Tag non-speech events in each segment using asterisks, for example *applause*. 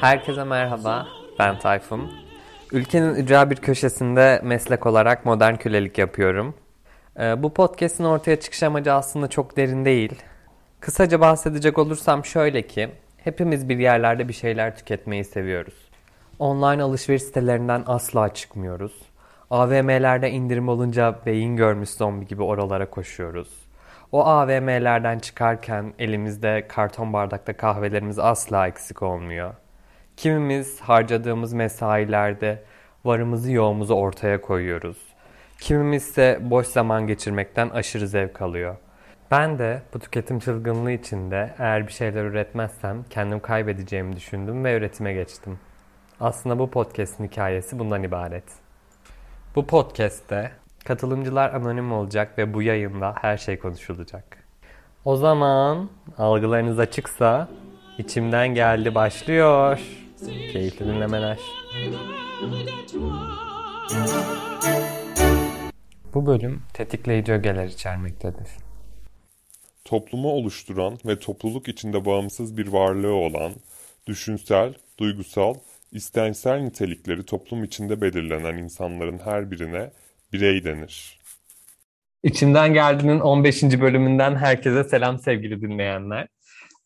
Herkese merhaba, ben Tayfun. Ülkenin ücra bir köşesinde meslek olarak modern kölelik yapıyorum. Ee, bu podcast'in ortaya çıkış amacı aslında çok derin değil. Kısaca bahsedecek olursam şöyle ki, hepimiz bir yerlerde bir şeyler tüketmeyi seviyoruz. Online alışveriş sitelerinden asla çıkmıyoruz. AVM'lerde indirim olunca beyin görmüş zombi gibi oralara koşuyoruz. O AVM'lerden çıkarken elimizde karton bardakta kahvelerimiz asla eksik olmuyor. Kimimiz harcadığımız mesailerde varımızı yoğumuzu ortaya koyuyoruz. Kimimiz ise boş zaman geçirmekten aşırı zevk alıyor. Ben de bu tüketim çılgınlığı içinde eğer bir şeyler üretmezsem kendim kaybedeceğimi düşündüm ve üretime geçtim. Aslında bu podcast'in hikayesi bundan ibaret. Bu podcast'te katılımcılar anonim olacak ve bu yayında her şey konuşulacak. O zaman algılarınız açıksa içimden geldi başlıyor. Keyifli dinlemeler. Bu bölüm tetikleyici ögeler içermektedir. Toplumu oluşturan ve topluluk içinde bağımsız bir varlığı olan, düşünsel, duygusal, istensel nitelikleri toplum içinde belirlenen insanların her birine birey denir. İçimden Geldi'nin 15. bölümünden herkese selam sevgili dinleyenler.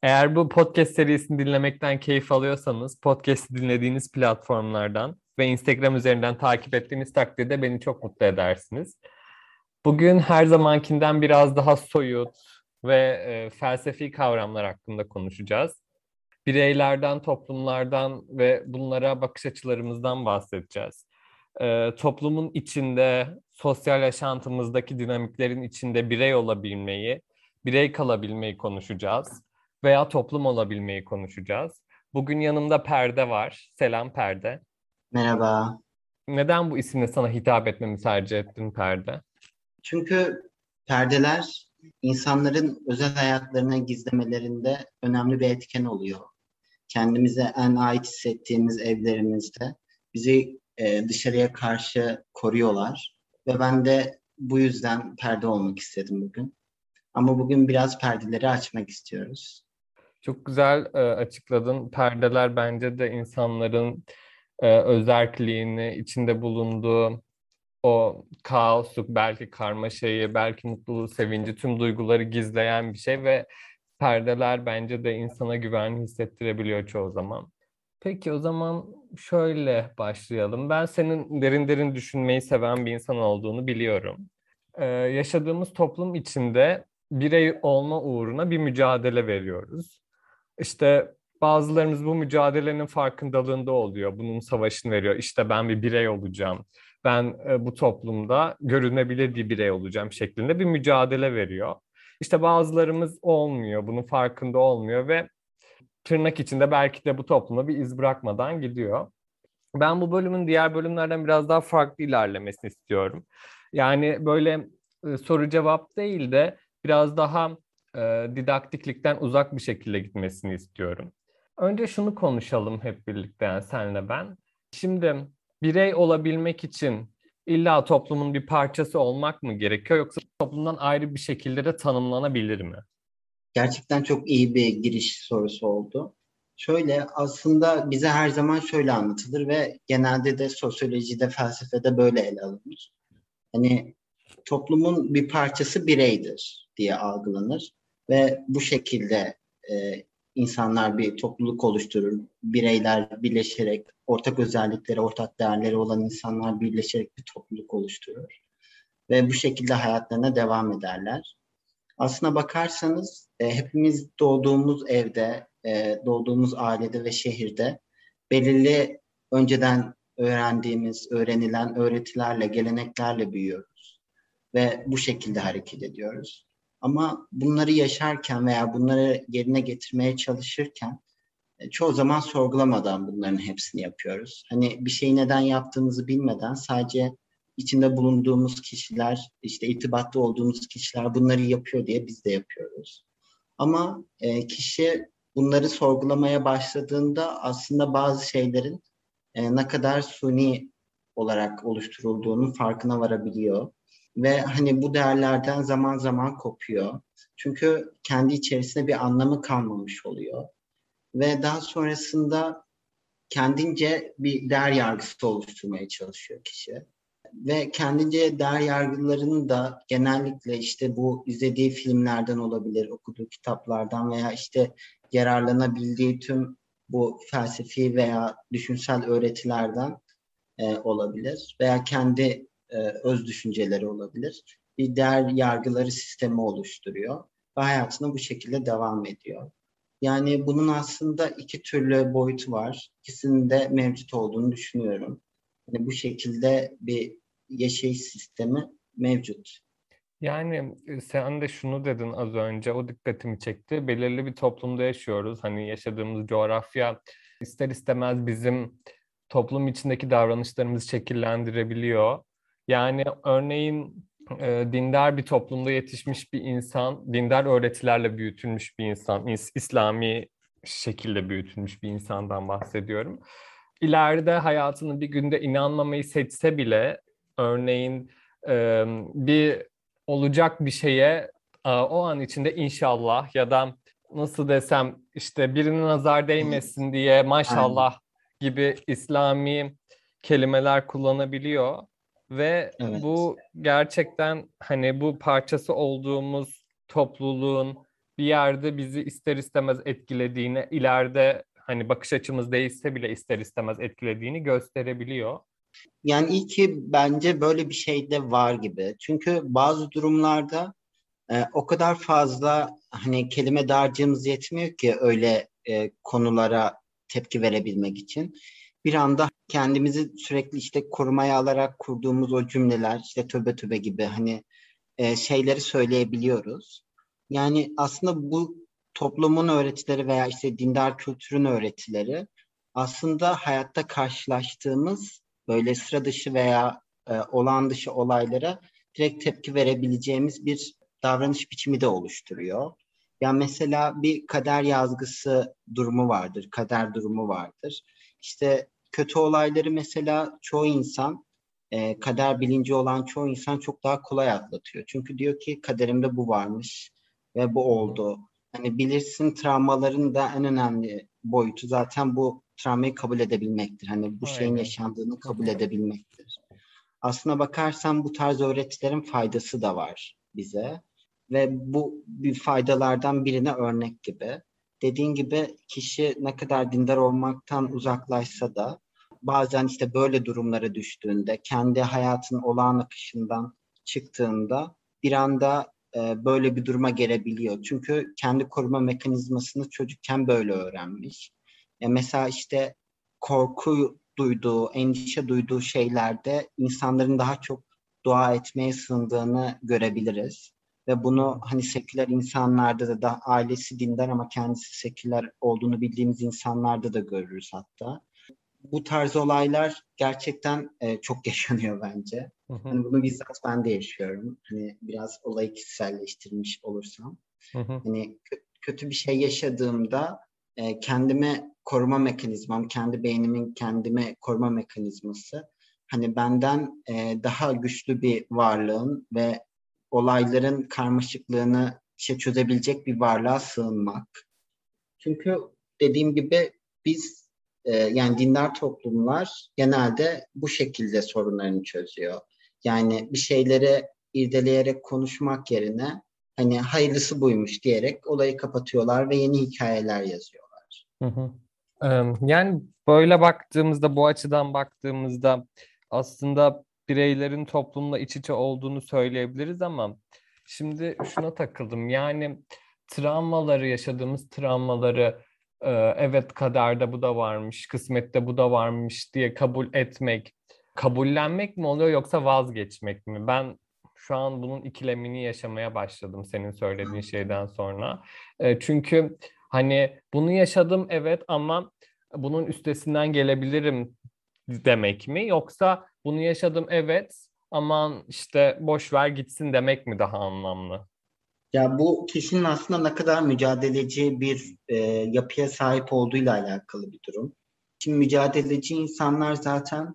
Eğer bu podcast serisini dinlemekten keyif alıyorsanız podcast'i dinlediğiniz platformlardan ve Instagram üzerinden takip ettiğiniz takdirde beni çok mutlu edersiniz. Bugün her zamankinden biraz daha soyut ve e, felsefi kavramlar hakkında konuşacağız. Bireylerden, toplumlardan ve bunlara bakış açılarımızdan bahsedeceğiz. E, toplumun içinde, sosyal yaşantımızdaki dinamiklerin içinde birey olabilmeyi, birey kalabilmeyi konuşacağız veya toplum olabilmeyi konuşacağız. Bugün yanımda Perde var. Selam Perde. Merhaba. Neden bu isimle sana hitap etmemi tercih ettin Perde? Çünkü perdeler insanların özel hayatlarına gizlemelerinde önemli bir etken oluyor. Kendimize en ait hissettiğimiz evlerimizde bizi e, dışarıya karşı koruyorlar. Ve ben de bu yüzden perde olmak istedim bugün. Ama bugün biraz perdeleri açmak istiyoruz. Çok güzel e, açıkladın. Perdeler bence de insanların e, özerkliğini, içinde bulunduğu o kaosu, belki karmaşayı, belki mutluluğu, sevinci, tüm duyguları gizleyen bir şey ve perdeler bence de insana güvenli hissettirebiliyor çoğu zaman. Peki o zaman şöyle başlayalım. Ben senin derin derin düşünmeyi seven bir insan olduğunu biliyorum. Ee, yaşadığımız toplum içinde birey olma uğruna bir mücadele veriyoruz. İşte bazılarımız bu mücadelenin farkındalığında oluyor. Bunun savaşını veriyor. İşte ben bir birey olacağım. Ben e, bu toplumda görünebilir bir birey olacağım şeklinde bir mücadele veriyor. İşte bazılarımız olmuyor, bunun farkında olmuyor ve tırnak içinde belki de bu topluma bir iz bırakmadan gidiyor. Ben bu bölümün diğer bölümlerden biraz daha farklı ilerlemesini istiyorum. Yani böyle e, soru cevap değil de biraz daha e, didaktiklikten uzak bir şekilde gitmesini istiyorum. Önce şunu konuşalım hep birlikte yani senle ben. Şimdi birey olabilmek için illa toplumun bir parçası olmak mı gerekiyor yoksa toplumdan ayrı bir şekilde de tanımlanabilir mi? Gerçekten çok iyi bir giriş sorusu oldu. Şöyle aslında bize her zaman şöyle anlatılır ve genelde de sosyolojide, felsefede böyle ele alınır. Hani toplumun bir parçası bireydir diye algılanır ve bu şekilde e, insanlar bir topluluk oluşturur. Bireyler birleşerek ortak özellikleri, ortak değerleri olan insanlar birleşerek bir topluluk oluşturur. Ve bu şekilde hayatlarına devam ederler. Aslına bakarsanız e, hepimiz doğduğumuz evde, e, doğduğumuz ailede ve şehirde belirli önceden öğrendiğimiz, öğrenilen öğretilerle, geleneklerle büyüyoruz. Ve bu şekilde hareket ediyoruz. Ama bunları yaşarken veya bunları yerine getirmeye çalışırken e, çoğu zaman sorgulamadan bunların hepsini yapıyoruz. Hani bir şeyi neden yaptığımızı bilmeden sadece içinde bulunduğumuz kişiler, işte irtibatta olduğumuz kişiler bunları yapıyor diye biz de yapıyoruz. Ama e, kişi bunları sorgulamaya başladığında aslında bazı şeylerin e, ne kadar suni olarak oluşturulduğunu farkına varabiliyor ve hani bu değerlerden zaman zaman kopuyor. Çünkü kendi içerisinde bir anlamı kalmamış oluyor. Ve daha sonrasında kendince bir değer yargısı oluşturmaya çalışıyor kişi. Ve kendince değer yargılarını da genellikle işte bu izlediği filmlerden olabilir, okuduğu kitaplardan veya işte yararlanabildiği tüm bu felsefi veya düşünsel öğretilerden e, olabilir veya kendi e, öz düşünceleri olabilir. Bir değer yargıları sistemi oluşturuyor ve hayatına bu şekilde devam ediyor. Yani bunun aslında iki türlü boyutu var. İkisinin de mevcut olduğunu düşünüyorum. Yani bu şekilde bir yaşayış sistemi mevcut. Yani e, sen de şunu dedin az önce, o dikkatimi çekti. Belirli bir toplumda yaşıyoruz. Hani yaşadığımız coğrafya ister istemez bizim toplum içindeki davranışlarımızı şekillendirebiliyor. Yani örneğin e, dindar bir toplumda yetişmiş bir insan, dindar öğretilerle büyütülmüş bir insan, İslami şekilde büyütülmüş bir insandan bahsediyorum. İleride hayatını bir günde inanmamayı seçse bile örneğin e, bir olacak bir şeye o an içinde inşallah ya da nasıl desem işte birinin nazar değmesin diye maşallah gibi İslami kelimeler kullanabiliyor ve evet. bu gerçekten hani bu parçası olduğumuz topluluğun bir yerde bizi ister istemez etkilediğini, ileride hani bakış açımız değişse bile ister istemez etkilediğini gösterebiliyor. Yani iyi ki bence böyle bir şey de var gibi. Çünkü bazı durumlarda e, o kadar fazla hani kelime dağarcığımız yetmiyor ki öyle e, konulara tepki verebilmek için. Bir anda kendimizi sürekli işte korumaya alarak kurduğumuz o cümleler işte töbe töbe gibi hani e, şeyleri söyleyebiliyoruz. Yani aslında bu toplumun öğretileri veya işte dindar kültürün öğretileri aslında hayatta karşılaştığımız böyle sıra dışı veya e, olağan dışı olaylara direkt tepki verebileceğimiz bir davranış biçimi de oluşturuyor. Yani mesela bir kader yazgısı durumu vardır, kader durumu vardır. İşte kötü olayları mesela çoğu insan, e, kader bilinci olan çoğu insan çok daha kolay atlatıyor. Çünkü diyor ki kaderimde bu varmış ve bu oldu. Hani bilirsin travmaların da en önemli boyutu zaten bu travmayı kabul edebilmektir. Hani bu Aynen. şeyin yaşandığını kabul edebilmektir. Aslına bakarsan bu tarz öğretilerin faydası da var bize ve bu bir faydalardan birine örnek gibi. Dediğin gibi kişi ne kadar dindar olmaktan uzaklaşsa da bazen işte böyle durumlara düştüğünde, kendi hayatın olağan akışından çıktığında bir anda e, böyle bir duruma gelebiliyor. Çünkü kendi koruma mekanizmasını çocukken böyle öğrenmiş. E, mesela işte korku duyduğu, endişe duyduğu şeylerde insanların daha çok dua etmeye sığındığını görebiliriz. Ve bunu hani seküler insanlarda da, da ailesi dindar ama kendisi seküler olduğunu bildiğimiz insanlarda da görürüz hatta. Bu tarz olaylar gerçekten e, çok *laughs* yaşanıyor bence. Hı hı. Hani bunu bizzat ben de yaşıyorum. Hani biraz olayı kişiselleştirmiş olursam. Hı hı. Hani kötü bir şey yaşadığımda e, kendime koruma mekanizmam, kendi beynimin kendime koruma mekanizması hani benden e, daha güçlü bir varlığın ve olayların karmaşıklığını işte çözebilecek bir varlığa sığınmak. Çünkü dediğim gibi biz e, yani dindar toplumlar genelde bu şekilde sorunlarını çözüyor. Yani bir şeyleri irdeleyerek konuşmak yerine hani hayırlısı buymuş diyerek olayı kapatıyorlar ve yeni hikayeler yazıyorlar. Hı hı. Yani böyle baktığımızda, bu açıdan baktığımızda aslında bireylerin toplumla iç içe olduğunu söyleyebiliriz ama şimdi şuna takıldım. Yani travmaları, yaşadığımız travmaları evet kaderde bu da varmış, kısmette bu da varmış diye kabul etmek, kabullenmek mi oluyor yoksa vazgeçmek mi? Ben şu an bunun ikilemini yaşamaya başladım senin söylediğin şeyden sonra. Çünkü Hani bunu yaşadım evet ama bunun üstesinden gelebilirim demek mi? Yoksa bunu yaşadım evet aman işte boş ver gitsin demek mi daha anlamlı? Ya bu kişinin aslında ne kadar mücadeleci bir e, yapıya sahip olduğuyla alakalı bir durum. Şimdi mücadeleci insanlar zaten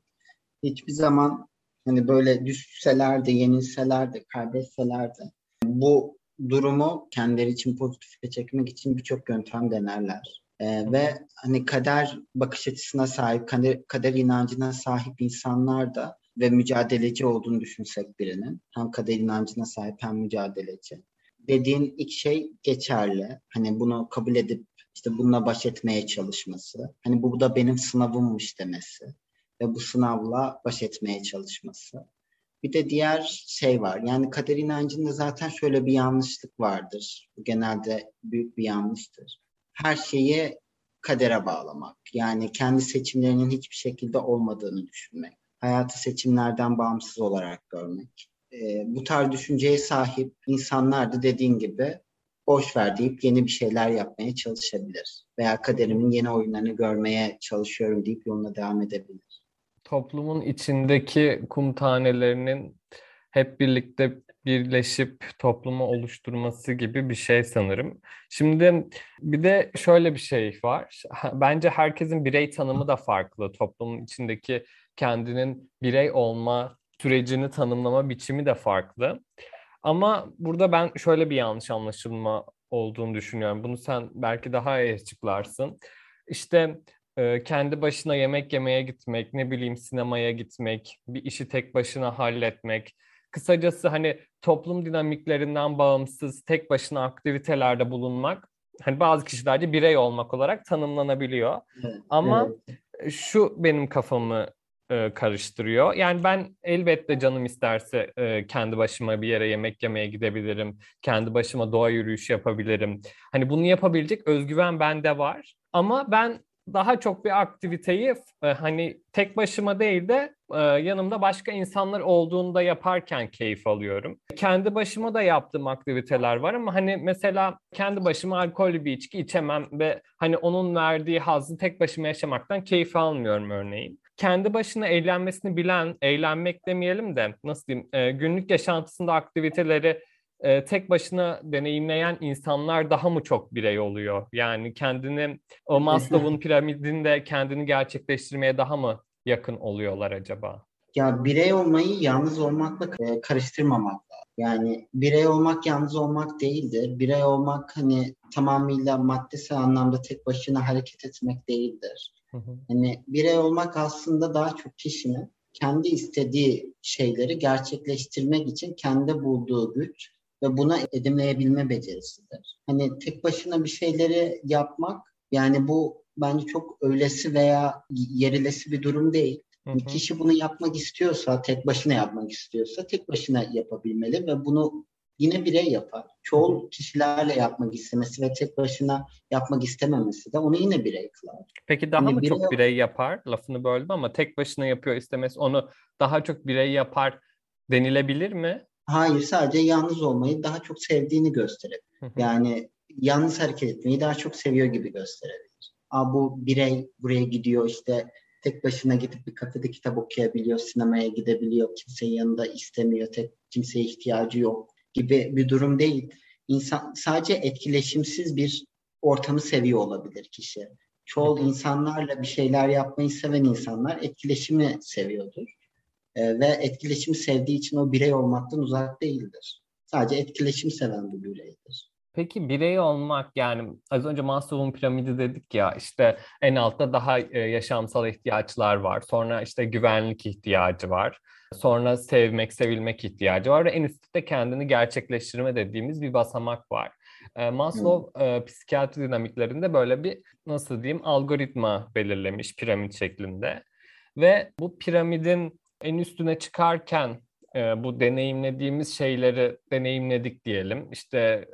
hiçbir zaman hani böyle düşseler de, yenilseler de, kaybetseler de bu durumu kendileri için pozitife çekmek için birçok yöntem denerler. Ee, ve hani kader bakış açısına sahip, kader, kader inancına sahip insanlar da ve mücadeleci olduğunu düşünsek birinin hem kader inancına sahip hem mücadeleci. Dediğin ilk şey geçerli. Hani bunu kabul edip işte bununla baş etmeye çalışması. Hani bu da benim sınavımmış demesi ve bu sınavla baş etmeye çalışması. Bir de diğer şey var. Yani kader inancında zaten şöyle bir yanlışlık vardır. Bu genelde büyük bir yanlıştır. Her şeyi kadere bağlamak. Yani kendi seçimlerinin hiçbir şekilde olmadığını düşünmek. Hayatı seçimlerden bağımsız olarak görmek. E, bu tarz düşünceye sahip insanlar da dediğin gibi boş ver deyip yeni bir şeyler yapmaya çalışabilir. Veya kaderimin yeni oyunlarını görmeye çalışıyorum deyip yoluna devam edebilir. Toplumun içindeki kum tanelerinin hep birlikte birleşip toplumu oluşturması gibi bir şey sanırım. Şimdi bir de şöyle bir şey var. *laughs* Bence herkesin birey tanımı da farklı. Toplumun içindeki kendinin birey olma sürecini tanımlama biçimi de farklı. Ama burada ben şöyle bir yanlış anlaşılma olduğunu düşünüyorum. Bunu sen belki daha iyi açıklarsın. İşte e, kendi başına yemek yemeye gitmek, ne bileyim sinemaya gitmek, bir işi tek başına halletmek. Kısacası hani toplum dinamiklerinden bağımsız tek başına aktivitelerde bulunmak hani bazı kişilerde birey olmak olarak tanımlanabiliyor. Evet, Ama evet. şu benim kafamı e, karıştırıyor. Yani ben elbette canım isterse e, kendi başıma bir yere yemek yemeye gidebilirim. Kendi başıma doğa yürüyüşü yapabilirim. Hani bunu yapabilecek özgüven bende var. Ama ben daha çok bir aktiviteyi e, hani tek başıma değil de e, yanımda başka insanlar olduğunda yaparken keyif alıyorum. Kendi başıma da yaptığım aktiviteler var ama hani mesela kendi başıma alkollü bir içki içemem ve hani onun verdiği hazzı tek başıma yaşamaktan keyif almıyorum örneğin kendi başına eğlenmesini bilen, eğlenmek demeyelim de nasıl diyeyim, e, günlük yaşantısında aktiviteleri e, tek başına deneyimleyen insanlar daha mı çok birey oluyor? Yani kendini o Maslow'un piramidinde kendini gerçekleştirmeye daha mı yakın oluyorlar acaba? Ya birey olmayı yalnız olmakla karıştırmamak lazım. Yani birey olmak yalnız olmak değildir. Birey olmak hani tamamıyla maddesel anlamda tek başına hareket etmek değildir. Hı hı. Hani birey olmak aslında daha çok kişinin kendi istediği şeyleri gerçekleştirmek için kendi bulduğu güç ve buna edinleyebilme becerisidir. Hani tek başına bir şeyleri yapmak yani bu bence çok öylesi veya yerilesi bir durum değil. Hı hı. Kişi bunu yapmak istiyorsa, tek başına yapmak istiyorsa tek başına yapabilmeli ve bunu yine birey yapar. Çoğu kişilerle yapmak istemesi ve tek başına yapmak istememesi de onu yine birey kılar. Peki daha yani mı birey çok birey yapar? Lafını böldüm ama tek başına yapıyor istemesi onu daha çok birey yapar denilebilir mi? Hayır sadece yalnız olmayı daha çok sevdiğini gösterir. yani yalnız hareket etmeyi daha çok seviyor gibi gösterebilir. Aa, bu birey buraya gidiyor işte tek başına gidip bir kafede kitap okuyabiliyor, sinemaya gidebiliyor, kimsenin yanında istemiyor, tek kimseye ihtiyacı yok gibi bir durum değil. İnsan sadece etkileşimsiz bir ortamı seviyor olabilir kişi. Çoğu insanlarla bir şeyler yapmayı seven insanlar etkileşimi seviyordur. Ee, ve etkileşimi sevdiği için o birey olmaktan uzak değildir. Sadece etkileşim seven bir bireydir. Peki birey olmak yani az önce Maslow'un piramidi dedik ya işte en altta daha e, yaşamsal ihtiyaçlar var. Sonra işte güvenlik ihtiyacı var. Sonra sevmek, sevilmek ihtiyacı var ve en üstte kendini gerçekleştirme dediğimiz bir basamak var. E, Maslow hmm. psikiyatri dinamiklerinde böyle bir nasıl diyeyim algoritma belirlemiş piramit şeklinde. Ve bu piramidin en üstüne çıkarken e, bu deneyimlediğimiz şeyleri deneyimledik diyelim. İşte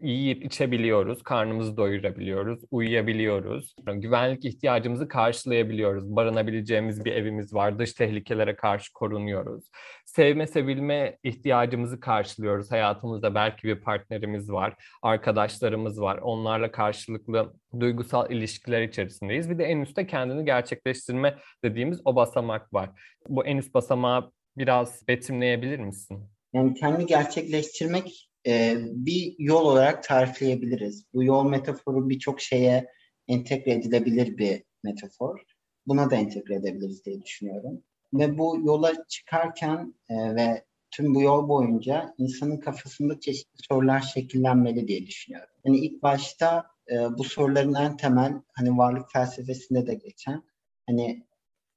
yiyip içebiliyoruz, karnımızı doyurabiliyoruz, uyuyabiliyoruz. Güvenlik ihtiyacımızı karşılayabiliyoruz. Barınabileceğimiz bir evimiz var, dış tehlikelere karşı korunuyoruz. Sevme, sevilme ihtiyacımızı karşılıyoruz. Hayatımızda belki bir partnerimiz var, arkadaşlarımız var. Onlarla karşılıklı duygusal ilişkiler içerisindeyiz. Bir de en üstte kendini gerçekleştirme dediğimiz o basamak var. Bu en üst basamağı biraz betimleyebilir misin? Yani kendi gerçekleştirmek e, bir yol olarak tarifleyebiliriz. Bu yol metaforu birçok şeye entegre edilebilir bir metafor. Buna da entegre edebiliriz diye düşünüyorum. Ve bu yola çıkarken e, ve tüm bu yol boyunca insanın kafasında çeşitli sorular şekillenmeli diye düşünüyorum. Yani ilk başta e, bu soruların en temel hani varlık felsefesinde de geçen hani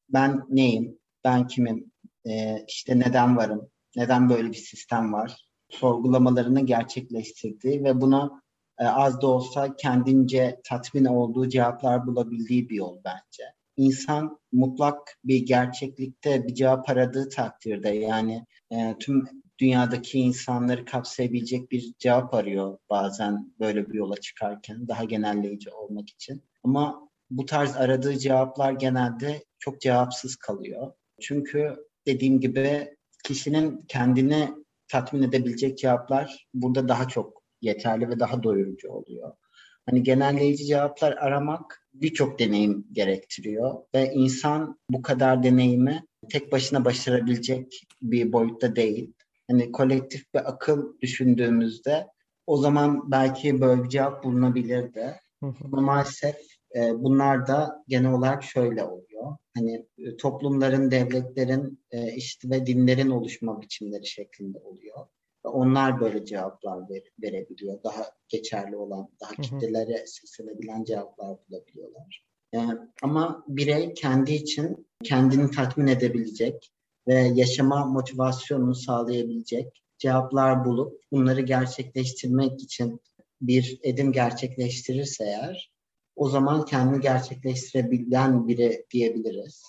ben neyim, ben kimim, e, işte neden varım, neden böyle bir sistem var sorgulamalarını gerçekleştirdiği ve buna e, az da olsa kendince tatmin olduğu cevaplar bulabildiği bir yol bence. İnsan mutlak bir gerçeklikte bir cevap aradığı takdirde yani e, tüm dünyadaki insanları kapsayabilecek bir cevap arıyor bazen böyle bir yola çıkarken daha genelleyici olmak için. Ama bu tarz aradığı cevaplar genelde çok cevapsız kalıyor. Çünkü dediğim gibi kişinin kendini tatmin edebilecek cevaplar burada daha çok yeterli ve daha doyurucu oluyor. Hani genelleyici cevaplar aramak birçok deneyim gerektiriyor ve insan bu kadar deneyimi tek başına başarabilecek bir boyutta değil. Hani kolektif bir akıl düşündüğümüzde o zaman belki böyle bir cevap bulunabilirdi. Ama maalesef e, bunlar da genel olarak şöyle oluyor. Hani e, toplumların, devletlerin e, işte ve dinlerin oluşma biçimleri şeklinde oluyor. Onlar böyle cevaplar ver, verebiliyor. Daha geçerli olan, daha kitlelere seslenebilen cevaplar bulabiliyorlar. E, ama birey kendi için kendini tatmin edebilecek ve yaşama motivasyonunu sağlayabilecek cevaplar bulup bunları gerçekleştirmek için bir edim gerçekleştirirse eğer o zaman kendini gerçekleştirebilen biri diyebiliriz.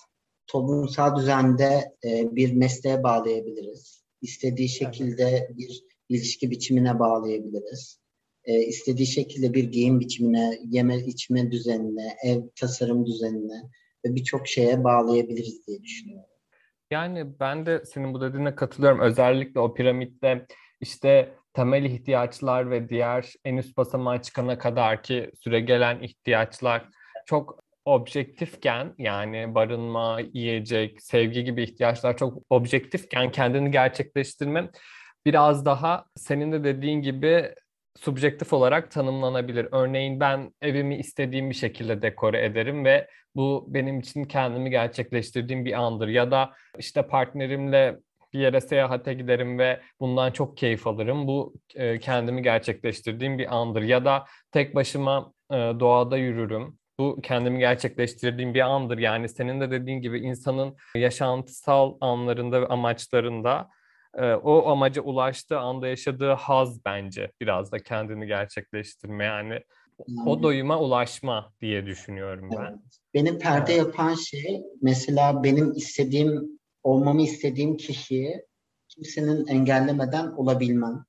Toplumsal düzende e, bir mesleğe bağlayabiliriz. İstediği şekilde bir ilişki biçimine bağlayabiliriz. E, istediği şekilde bir giyim biçimine, yeme içme düzenine, ev tasarım düzenine ve birçok şeye bağlayabiliriz diye düşünüyorum. Yani ben de senin bu dediğine katılıyorum. Özellikle o piramitte işte temel ihtiyaçlar ve diğer en üst basamağa çıkana kadar ki süre gelen ihtiyaçlar çok objektifken yani barınma, yiyecek, sevgi gibi ihtiyaçlar çok objektifken kendini gerçekleştirme biraz daha senin de dediğin gibi subjektif olarak tanımlanabilir. Örneğin ben evimi istediğim bir şekilde dekore ederim ve bu benim için kendimi gerçekleştirdiğim bir andır. Ya da işte partnerimle bir yere seyahate giderim ve bundan çok keyif alırım. Bu e, kendimi gerçekleştirdiğim bir andır. Ya da tek başıma e, doğada yürürüm. Bu kendimi gerçekleştirdiğim bir andır. Yani senin de dediğin gibi insanın yaşantısal anlarında ve amaçlarında e, o amaca ulaştığı anda yaşadığı haz bence biraz da kendini gerçekleştirme. Yani o doyuma ulaşma diye düşünüyorum ben. Evet. Benim perde evet. yapan şey mesela benim istediğim olmamı istediğim kişiyi kimsenin engellemeden olabilmem.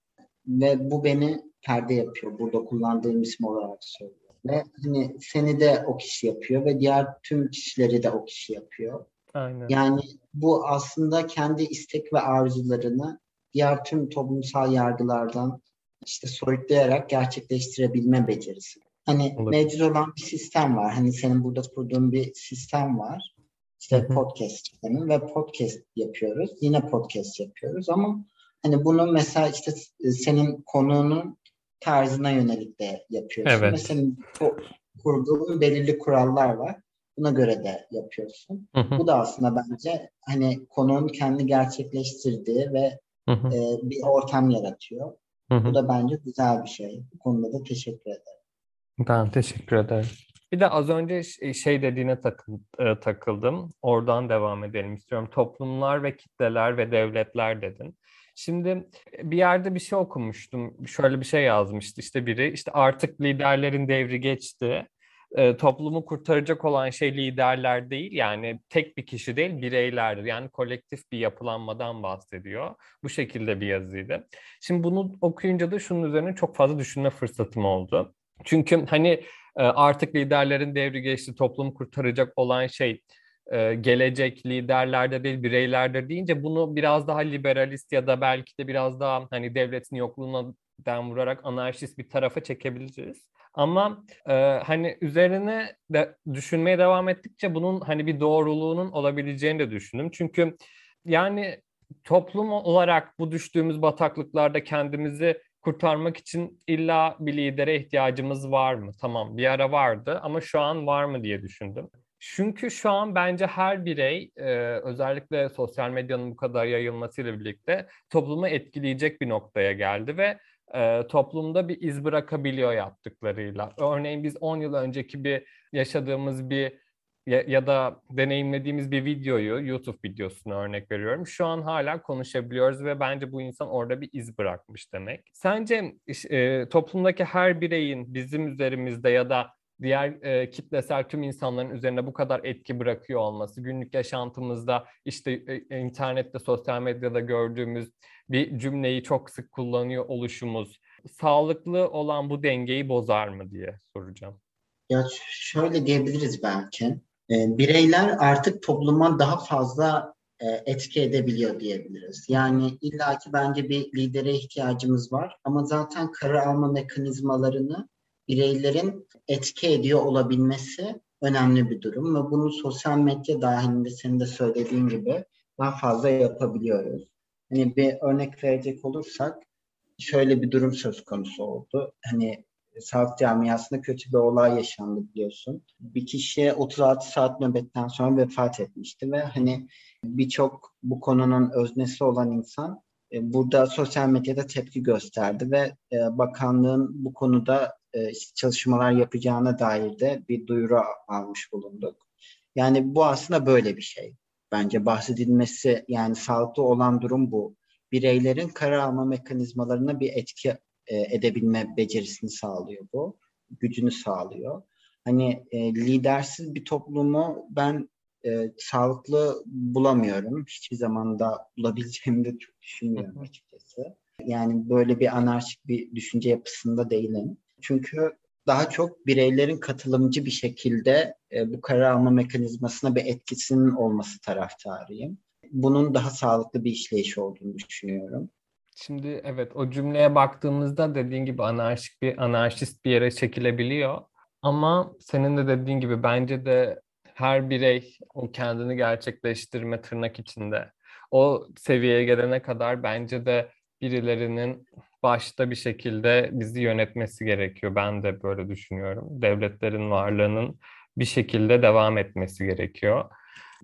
Ve bu beni perde yapıyor. Burada kullandığım isim olarak söylüyorum. Ve hani seni de o kişi yapıyor ve diğer tüm kişileri de o kişi yapıyor. Aynen. Yani bu aslında kendi istek ve arzularını diğer tüm toplumsal yargılardan işte soyutlayarak gerçekleştirebilme becerisi. Hani Olur. mevcut olan bir sistem var. Hani senin burada kurduğun bir sistem var. İşte podcast sistemi ve podcast yapıyoruz. Yine podcast yapıyoruz ama hani bunu mesela işte senin konuğunun tarzına yönelik de yapıyorsun. Evet. Mesela kurduğun belirli kurallar var. Buna göre de yapıyorsun. Hı hı. Bu da aslında bence hani konunun kendi gerçekleştirdiği ve hı hı. E, bir ortam yaratıyor. Hı hı. Bu da bence güzel bir şey. Bu konuda da teşekkür ederim. Ben teşekkür ederim. Bir de az önce şey dediğine e, takıldım. Oradan devam edelim istiyorum. Toplumlar ve kitleler ve devletler dedin. Şimdi bir yerde bir şey okumuştum. Şöyle bir şey yazmıştı işte biri. İşte artık liderlerin devri geçti. E, toplumu kurtaracak olan şey liderler değil. Yani tek bir kişi değil bireylerdir. Yani kolektif bir yapılanmadan bahsediyor. Bu şekilde bir yazıydı. Şimdi bunu okuyunca da şunun üzerine çok fazla düşünme fırsatım oldu. Çünkü hani artık liderlerin devri geçti, toplumu kurtaracak olan şey e, gelecek liderlerde değil bireylerde deyince bunu biraz daha liberalist ya da belki de biraz daha hani devletin yokluğuna den vurarak anarşist bir tarafa çekebiliriz. Ama e, hani üzerine de düşünmeye devam ettikçe bunun hani bir doğruluğunun olabileceğini de düşündüm. Çünkü yani toplum olarak bu düştüğümüz bataklıklarda kendimizi kurtarmak için illa bir lidere ihtiyacımız var mı? Tamam bir ara vardı ama şu an var mı diye düşündüm. Çünkü şu an bence her birey e, özellikle sosyal medyanın bu kadar yayılmasıyla birlikte toplumu etkileyecek bir noktaya geldi ve e, toplumda bir iz bırakabiliyor yaptıklarıyla. Örneğin biz 10 yıl önceki bir yaşadığımız bir ya, ya da deneyimlediğimiz bir videoyu, YouTube videosunu örnek veriyorum. Şu an hala konuşabiliyoruz ve bence bu insan orada bir iz bırakmış demek. Sence e, toplumdaki her bireyin bizim üzerimizde ya da diğer e, kitlesel tüm insanların üzerine bu kadar etki bırakıyor olması, günlük yaşantımızda işte e, internette, sosyal medyada gördüğümüz bir cümleyi çok sık kullanıyor oluşumuz, sağlıklı olan bu dengeyi bozar mı diye soracağım. Ya şöyle diyebiliriz belki. E, bireyler artık topluma daha fazla e, etki edebiliyor diyebiliriz. Yani illaki bence bir lidere ihtiyacımız var ama zaten karar alma mekanizmalarını bireylerin etki ediyor olabilmesi önemli bir durum ve bunu sosyal medya dahilinde senin de söylediğin gibi daha fazla yapabiliyoruz. Hani bir örnek verecek olursak şöyle bir durum söz konusu oldu. Hani sağlık camiasında kötü bir olay yaşandı biliyorsun. Bir kişi 36 saat nöbetten sonra vefat etmişti ve hani birçok bu konunun öznesi olan insan e, burada sosyal medyada tepki gösterdi ve e, bakanlığın bu konuda e, çalışmalar yapacağına dair de bir duyuru almış bulunduk. Yani bu aslında böyle bir şey. Bence bahsedilmesi yani sağlıklı olan durum bu. Bireylerin karar alma mekanizmalarına bir etki e, edebilme becerisini sağlıyor bu. Gücünü sağlıyor. Hani e, lidersiz bir toplumu ben e, sağlıklı bulamıyorum. Hiçbir zaman da bulabileceğimi de çok düşünmüyorum açıkçası. Yani böyle bir anarşik bir düşünce yapısında değilim. Çünkü daha çok bireylerin katılımcı bir şekilde e, bu karar alma mekanizmasına bir etkisinin olması taraftarıyım. Bunun daha sağlıklı bir işleyiş olduğunu düşünüyorum. Şimdi evet o cümleye baktığımızda dediğin gibi anarşik bir anarşist bir yere çekilebiliyor. Ama senin de dediğin gibi bence de her birey o kendini gerçekleştirme tırnak içinde o seviyeye gelene kadar bence de birilerinin başta bir şekilde bizi yönetmesi gerekiyor. Ben de böyle düşünüyorum. Devletlerin varlığının bir şekilde devam etmesi gerekiyor.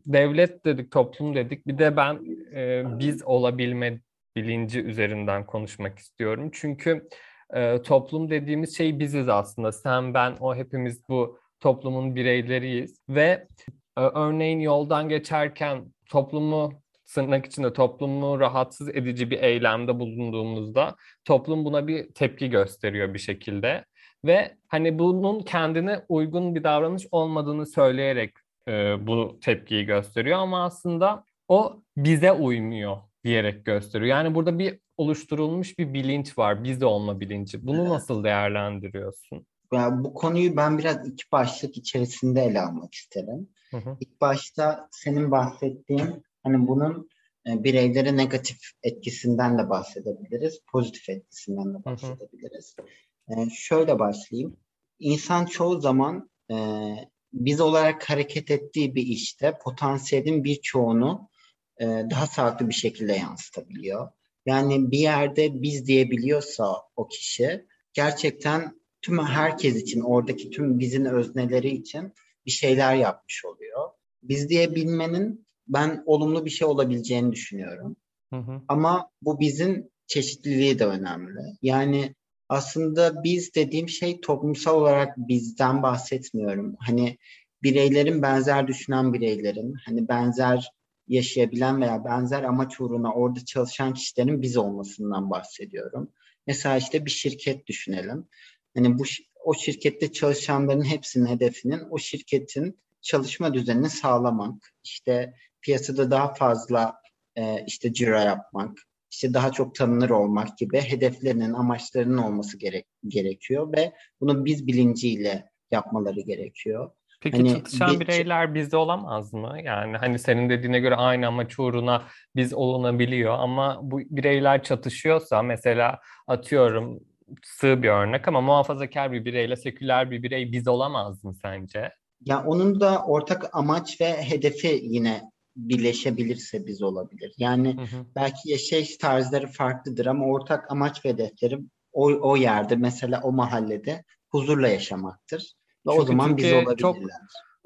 Devlet dedik, toplum dedik. Bir de ben e, biz olabilme bilinci üzerinden konuşmak istiyorum. Çünkü e, toplum dediğimiz şey biziz aslında. Sen, ben, o hepimiz bu toplumun bireyleriyiz. Ve e, örneğin yoldan geçerken toplumu tırnak içinde toplumu rahatsız edici bir eylemde bulunduğumuzda toplum buna bir tepki gösteriyor bir şekilde ve hani bunun kendine uygun bir davranış olmadığını söyleyerek e, bu tepkiyi gösteriyor ama aslında o bize uymuyor diyerek gösteriyor. Yani burada bir oluşturulmuş bir bilinç var, biz olma bilinci. Bunu nasıl değerlendiriyorsun? Yani bu konuyu ben biraz iki başlık içerisinde ele almak isterim. Hı hı. İlk başta senin bahsettiğin Hani bunun e, bireylere negatif etkisinden de bahsedebiliriz, pozitif etkisinden de bahsedebiliriz. E, şöyle başlayayım. İnsan çoğu zaman e, biz olarak hareket ettiği bir işte potansiyelin birçoğunu e, daha sağlıklı bir şekilde yansıtabiliyor. Yani bir yerde biz diyebiliyorsa o kişi gerçekten tüm herkes için oradaki tüm bizin özneleri için bir şeyler yapmış oluyor. Biz diyebilmenin ben olumlu bir şey olabileceğini düşünüyorum. Hı hı. Ama bu bizim çeşitliliği de önemli. Yani aslında biz dediğim şey toplumsal olarak bizden bahsetmiyorum. Hani bireylerin benzer düşünen bireylerin, hani benzer yaşayabilen veya benzer amaç uğruna orada çalışan kişilerin biz olmasından bahsediyorum. Mesela işte bir şirket düşünelim. Hani bu o şirkette çalışanların hepsinin hedefinin o şirketin çalışma düzenini sağlamak, işte piyasada daha fazla e, işte cira yapmak, işte daha çok tanınır olmak gibi hedeflerinin, amaçlarının olması gerek, gerekiyor ve bunu biz bilinciyle yapmaları gerekiyor. Peki hani çalışan bir, bireyler bizde olamaz mı? Yani hani senin dediğine göre aynı amaç uğruna biz olunabiliyor ama bu bireyler çatışıyorsa mesela atıyorum sığ bir örnek ama muhafazakar bir bireyle seküler bir birey biz olamaz mı sence? Ya onun da ortak amaç ve hedefi yine birleşebilirse biz olabilir. Yani hı hı. belki yaşayış tarzları farklıdır ama ortak amaç ve hedefleri o, o yerde mesela o mahallede huzurla yaşamaktır. Çünkü o zaman biz olabilirler. Çok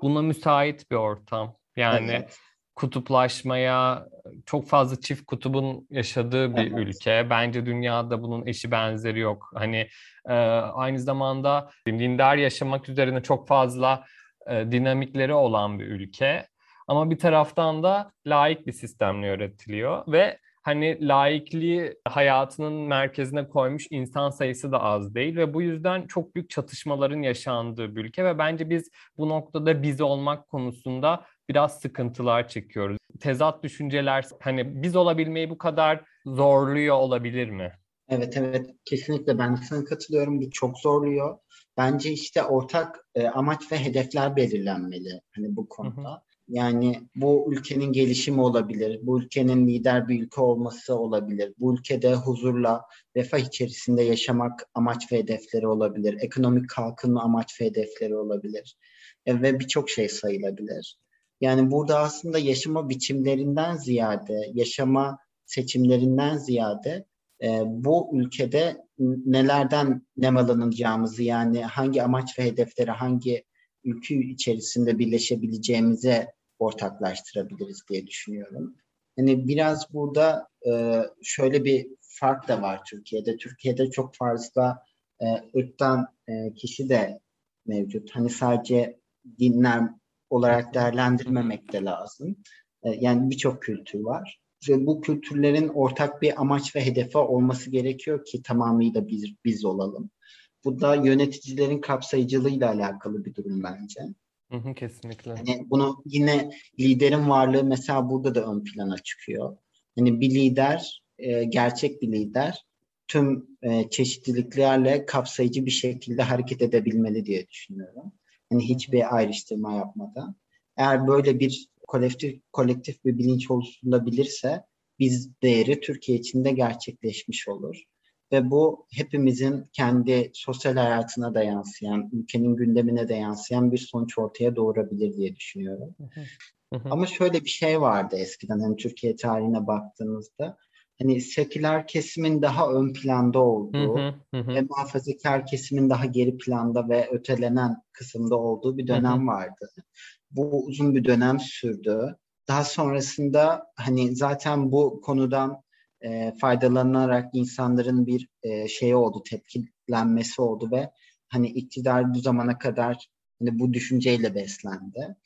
buna müsait bir ortam. Yani evet. kutuplaşmaya, çok fazla çift kutubun yaşadığı bir Evet. ülke. Bence dünyada bunun eşi benzeri yok. Hani e, aynı zamanda dindar yaşamak üzerine çok fazla e, dinamikleri olan bir ülke. Ama bir taraftan da laik bir sistemle yönetiliyor ve hani laikliği hayatının merkezine koymuş insan sayısı da az değil ve bu yüzden çok büyük çatışmaların yaşandığı bir ülke ve bence biz bu noktada biz olmak konusunda biraz sıkıntılar çekiyoruz. Tezat düşünceler hani biz olabilmeyi bu kadar zorluyor olabilir mi? Evet evet kesinlikle ben sana katılıyorum. Bu çok zorluyor. Bence işte ortak e, amaç ve hedefler belirlenmeli hani bu konuda. Yani bu ülkenin gelişimi olabilir, bu ülkenin lider bir ülke olması olabilir, bu ülkede huzurla, refah içerisinde yaşamak amaç ve hedefleri olabilir, ekonomik kalkınma amaç ve hedefleri olabilir E, ve birçok şey sayılabilir. Yani burada aslında yaşama biçimlerinden ziyade, yaşama seçimlerinden ziyade e, bu ülkede nelerden nemalanacağımızı yani hangi amaç ve hedefleri hangi ülke içerisinde birleşebileceğimize ortaklaştırabiliriz diye düşünüyorum. Hani biraz burada e, şöyle bir fark da var Türkiye'de. Türkiye'de çok fazla e, ırktan e, kişi de mevcut. Hani sadece dinler olarak değerlendirmemek de lazım. E, yani birçok kültür var. Ve bu kültürlerin ortak bir amaç ve hedefi olması gerekiyor ki tamamıyla biz, biz olalım. Bu da yöneticilerin kapsayıcılığıyla alakalı bir durum bence. Hı hı, kesinlikle. Hani bunu yine liderin varlığı mesela burada da ön plana çıkıyor. Hani bir lider, e, gerçek bir lider tüm e, çeşitliliklerle kapsayıcı bir şekilde hareket edebilmeli diye düşünüyorum. Hani hiçbir ayrıştırma yapmadan. Eğer böyle bir kolektif kolektif bir bilinç oluşturulabilirse biz değeri Türkiye içinde gerçekleşmiş olur. Ve bu hepimizin kendi sosyal hayatına da yansıyan, ülkenin gündemine de yansıyan bir sonuç ortaya doğurabilir diye düşünüyorum. Hı hı. Ama şöyle bir şey vardı eskiden hani Türkiye tarihine baktığınızda hani seküler kesimin daha ön planda olduğu ve muhafazakar kesimin daha geri planda ve ötelenen kısımda olduğu bir dönem vardı. Bu uzun bir dönem sürdü. Daha sonrasında hani zaten bu konudan e, faydalanarak insanların bir e, şey oldu, tepkilenmesi oldu ve hani iktidar bu zamana kadar hani bu düşünceyle beslendi.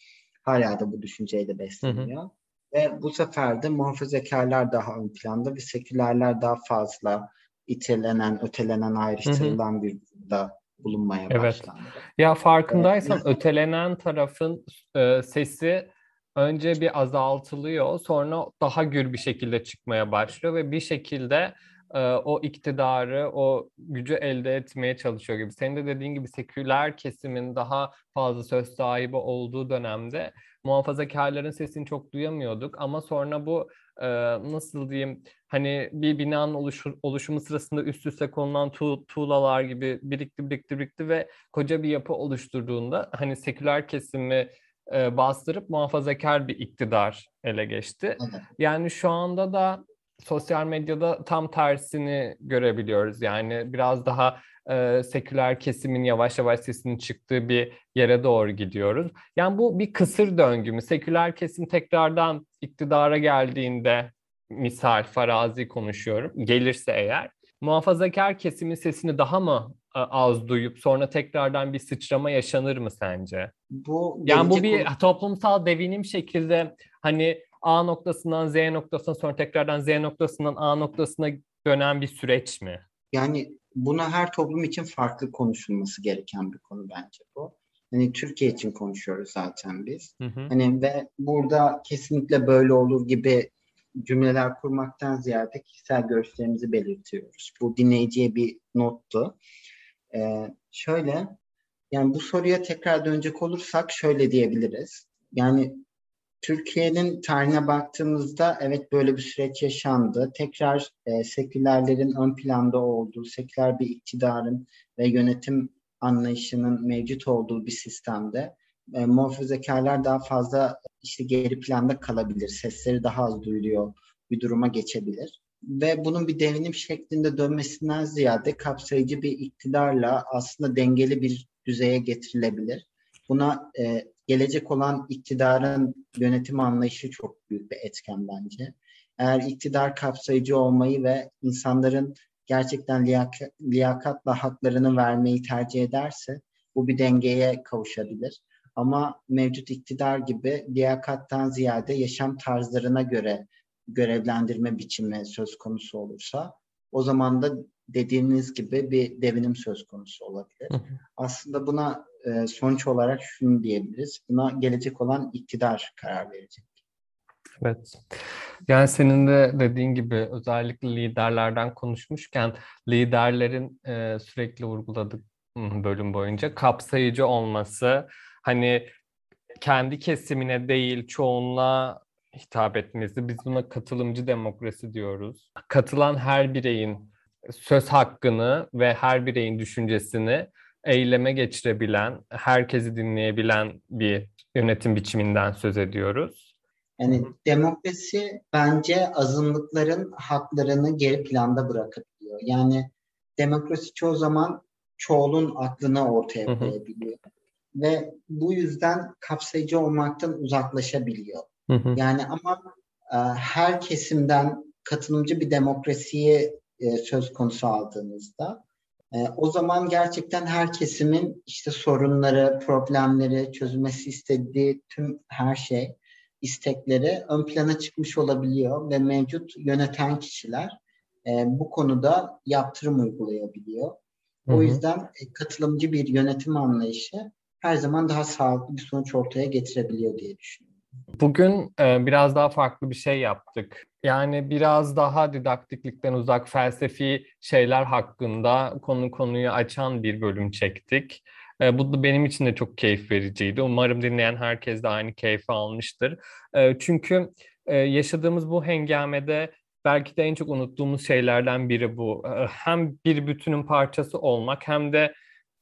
Hala da bu düşünceyle besleniyor. Ve bu sefer de muhafazakarlar daha ön planda ve sekülerler daha fazla itelenen, ötelenen, ayrıştırılan bir durumda bulunmaya Evet. başlandı. Ya farkındaysan ötelenen tarafın e, sesi önce bir azaltılıyor, sonra daha gür bir şekilde çıkmaya başlıyor ve bir şekilde e, o iktidarı, o gücü elde etmeye çalışıyor gibi. Senin de dediğin gibi seküler kesimin daha fazla söz sahibi olduğu dönemde muhafazakarların sesini çok duyamıyorduk ama sonra bu e, nasıl diyeyim hani bir binanın oluşu- oluşumu sırasında üst üste konulan tu- tuğlalar gibi birikti birikti birikti ve koca bir yapı oluşturduğunda hani seküler kesimi e, bastırıp muhafazakar bir iktidar ele geçti. Evet. Yani şu anda da sosyal medyada tam tersini görebiliyoruz. Yani biraz daha e, seküler kesimin yavaş yavaş sesinin çıktığı bir yere doğru gidiyoruz. Yani bu bir kısır döngü mü? Seküler kesim tekrardan iktidara geldiğinde misal farazi konuşuyorum gelirse eğer muhafazakar kesimin sesini daha mı e, az duyup sonra tekrardan bir sıçrama yaşanır mı sence? Bu Yani bu bir olan- toplumsal devinim şekilde hani A noktasından Z noktasına sonra tekrardan Z noktasından A noktasına dönen bir süreç mi? Yani buna her toplum için farklı konuşulması gereken bir konu bence bu. Hani Türkiye için konuşuyoruz zaten biz. Hı hı. Hani ve burada kesinlikle böyle olur gibi cümleler kurmaktan ziyade kişisel görüşlerimizi belirtiyoruz. Bu dinleyiciye bir nottu. Ee, şöyle, yani bu soruya tekrar dönecek olursak şöyle diyebiliriz. Yani Türkiye'nin tarihine baktığımızda evet böyle bir süreç yaşandı. Tekrar e, sekülerlerin ön planda olduğu, seküler bir iktidarın ve yönetim anlayışının mevcut olduğu bir sistemde e, muhafazakarlar daha fazla işte geri planda kalabilir. Sesleri daha az duyuluyor bir duruma geçebilir. Ve bunun bir devinim şeklinde dönmesinden ziyade kapsayıcı bir iktidarla aslında dengeli bir düzeye getirilebilir. Buna e, gelecek olan iktidarın yönetim anlayışı çok büyük bir etken bence. Eğer iktidar kapsayıcı olmayı ve insanların gerçekten liyak- liyakatla haklarını vermeyi tercih ederse bu bir dengeye kavuşabilir. Ama mevcut iktidar gibi liyakattan ziyade yaşam tarzlarına göre görevlendirme biçimi söz konusu olursa o zaman da dediğiniz gibi bir devinim söz konusu olabilir. Hı hı. Aslında buna e, sonuç olarak şunu diyebiliriz. Buna gelecek olan iktidar karar verecek. Evet. Yani senin de dediğin gibi özellikle liderlerden konuşmuşken liderlerin e, sürekli vurguladık bölüm boyunca kapsayıcı olması hani kendi kesimine değil çoğunluğa hitap etmesi biz buna katılımcı demokrasi diyoruz. Katılan her bireyin söz hakkını ve her bireyin düşüncesini eyleme geçirebilen, herkesi dinleyebilen bir yönetim biçiminden söz ediyoruz. Yani demokrasi bence azınlıkların haklarını geri planda bırakabiliyor. Yani demokrasi çoğu zaman çoğulun aklını ortaya Hı hı. Ve bu yüzden kapsayıcı olmaktan uzaklaşabiliyor. Hı hı. Yani ama e, her kesimden katılımcı bir demokrasiyi e, söz konusu aldığınızda e, o zaman gerçekten her kesimin işte sorunları, problemleri, çözülmesi istediği tüm her şey, istekleri ön plana çıkmış olabiliyor ve mevcut yöneten kişiler e, bu konuda yaptırım uygulayabiliyor. Hı O hı. yüzden e, katılımcı bir yönetim anlayışı her zaman daha sağlıklı bir sonuç ortaya getirebiliyor diye düşünüyorum. Bugün e, biraz daha farklı bir şey yaptık. Yani biraz daha didaktiklikten uzak felsefi şeyler hakkında konu konuyu açan bir bölüm çektik. E, bu da benim için de çok keyif vericiydi. Umarım dinleyen herkes de aynı keyfi almıştır. E, çünkü e, yaşadığımız bu hengamede belki de en çok unuttuğumuz şeylerden biri bu. E, hem bir bütünün parçası olmak hem de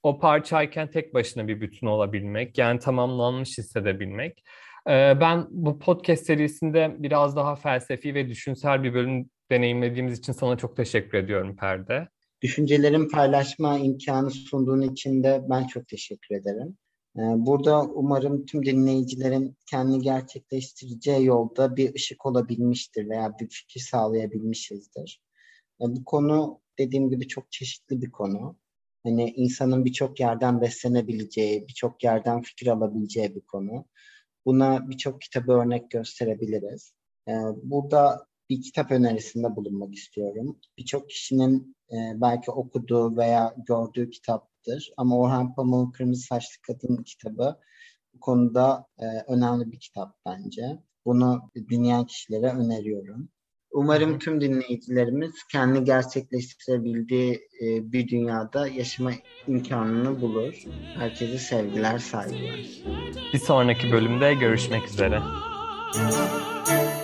o parçayken tek başına bir bütün olabilmek. Yani tamamlanmış hissedebilmek. Ee, Ben bu podcast serisinde biraz daha felsefi ve düşünsel bir bölüm deneyimlediğimiz için sana çok teşekkür ediyorum Perde. Düşüncelerimi paylaşma imkanı sunduğun için de ben çok teşekkür ederim. Ee, Burada umarım tüm dinleyicilerin kendini gerçekleştireceği yolda bir ışık olabilmiştir veya bir fikir sağlayabilmişizdir. Ee, Bu konu dediğim gibi çok çeşitli bir konu. Hani insanın birçok yerden beslenebileceği, birçok yerden fikir alabileceği bir konu. Buna birçok kitabı örnek gösterebiliriz. Ee, Burada bir kitap önerisinde bulunmak istiyorum. Birçok kişinin e, belki okuduğu veya gördüğü kitaptır. Ama Orhan Pamuk'un Kırmızı Saçlı Kadın kitabı bu konuda e, önemli bir kitap bence. Bunu dinleyen kişilere öneriyorum. Umarım tüm dinleyicilerimiz kendi gerçekleştirebildiği e, bir dünyada yaşama imkanını bulur. Herkese sevgiler, saygılar. Bir sonraki bölümde görüşmek üzere. üzere.